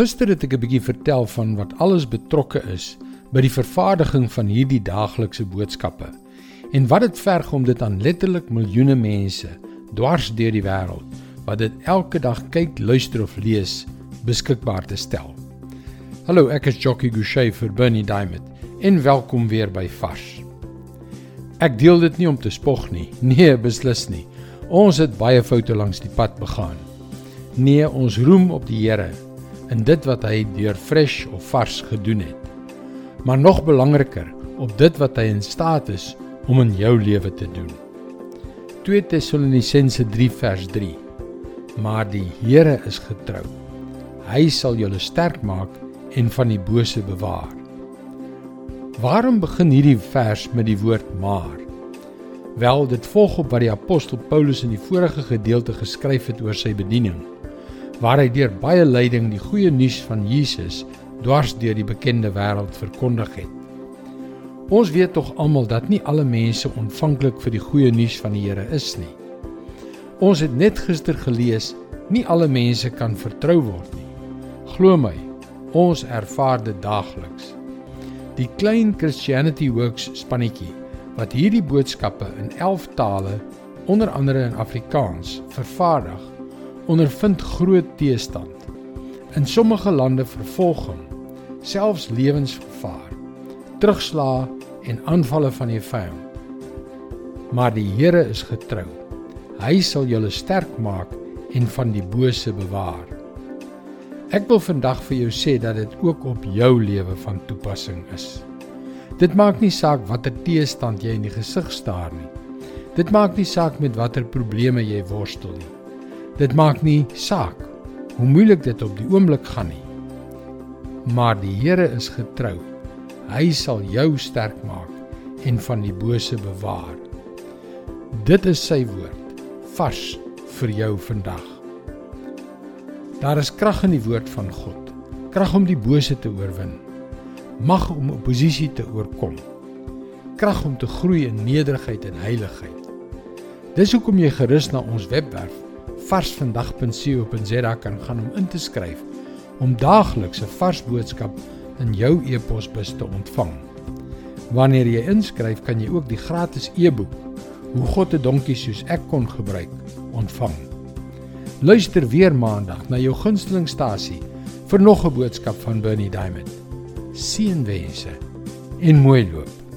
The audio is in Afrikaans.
Gister het ek 'n bietjie vertel van wat alles betrokke is by die vervaardiging van hierdie daaglikse boodskappe en wat dit verg om dit aan letterlik miljoene mense dwars deur die wêreld wat dit elke dag kyk, luister of lees beskikbaar te stel. Hallo, ek is Jockey Gouchee vir Bernie Diamond en welkom weer by Vars. Ek deel dit nie om te spog nie. Nee, beslis nie. Ons het baie foute langs die pad begaan. Nee, ons roem op die Here in dit wat hy deur fresh of vars gedoen het. Maar nog belangriker, op dit wat hy in staat is om in jou lewe te doen. 2 Tessalonisense 3 vers 3. Maar die Here is getrou. Hy sal julle sterk maak en van die bose bewaar. Waarom begin hierdie vers met die woord maar? Wel, dit volg op wat die apostel Paulus in die vorige gedeelte geskryf het oor sy bediening waar hy deur baie lyding die goeie nuus van Jesus dwars deur die bekende wêreld verkondig het. Ons weet tog almal dat nie alle mense ontvanklik vir die goeie nuus van die Here is nie. Ons het net gister gelees, nie alle mense kan vertrou word nie. Glo my, ons ervaar dit daagliks. Die klein Christianity Works spannetjie wat hierdie boodskappe in 11 tale, onder andere in Afrikaans, vervaardig, ondervind groot teestand. In sommige lande vervolging, selfs lewensgevaar, terugslae en aanvalle van die vyand. Maar die Here is getrou. Hy sal julle sterk maak en van die bose bewaar. Ek wil vandag vir jou sê dat dit ook op jou lewe van toepassing is. Dit maak nie saak watter teestand jy in die gesig staar nie. Dit maak nie saak met watter probleme jy worstel nie. Dit maak nie saak hoe moeilik dit op die oomblik gaan nie. Maar die Here is getrou. Hy sal jou sterk maak en van die bose bewaar. Dit is sy woord vars vir jou vandag. Daar is krag in die woord van God. Krag om die bose te oorwin. Mag om oppositie te oorkom. Krag om te groei in nederigheid en heiligheid. Dis hoekom jy gerus na ons webwerf varsvandag.co.za kan gaan om in te skryf om daagliks 'n vars boodskap in jou e-posbus te ontvang. Wanneer jy inskryf, kan jy ook die gratis e-boek Hoe God 'n donkie soos ek kon gebruik ontvang. Luister weer maandag na jou gunstelingstasie vir nog 'n boodskap van Bernie Diamond. Seënwense en mooi loop.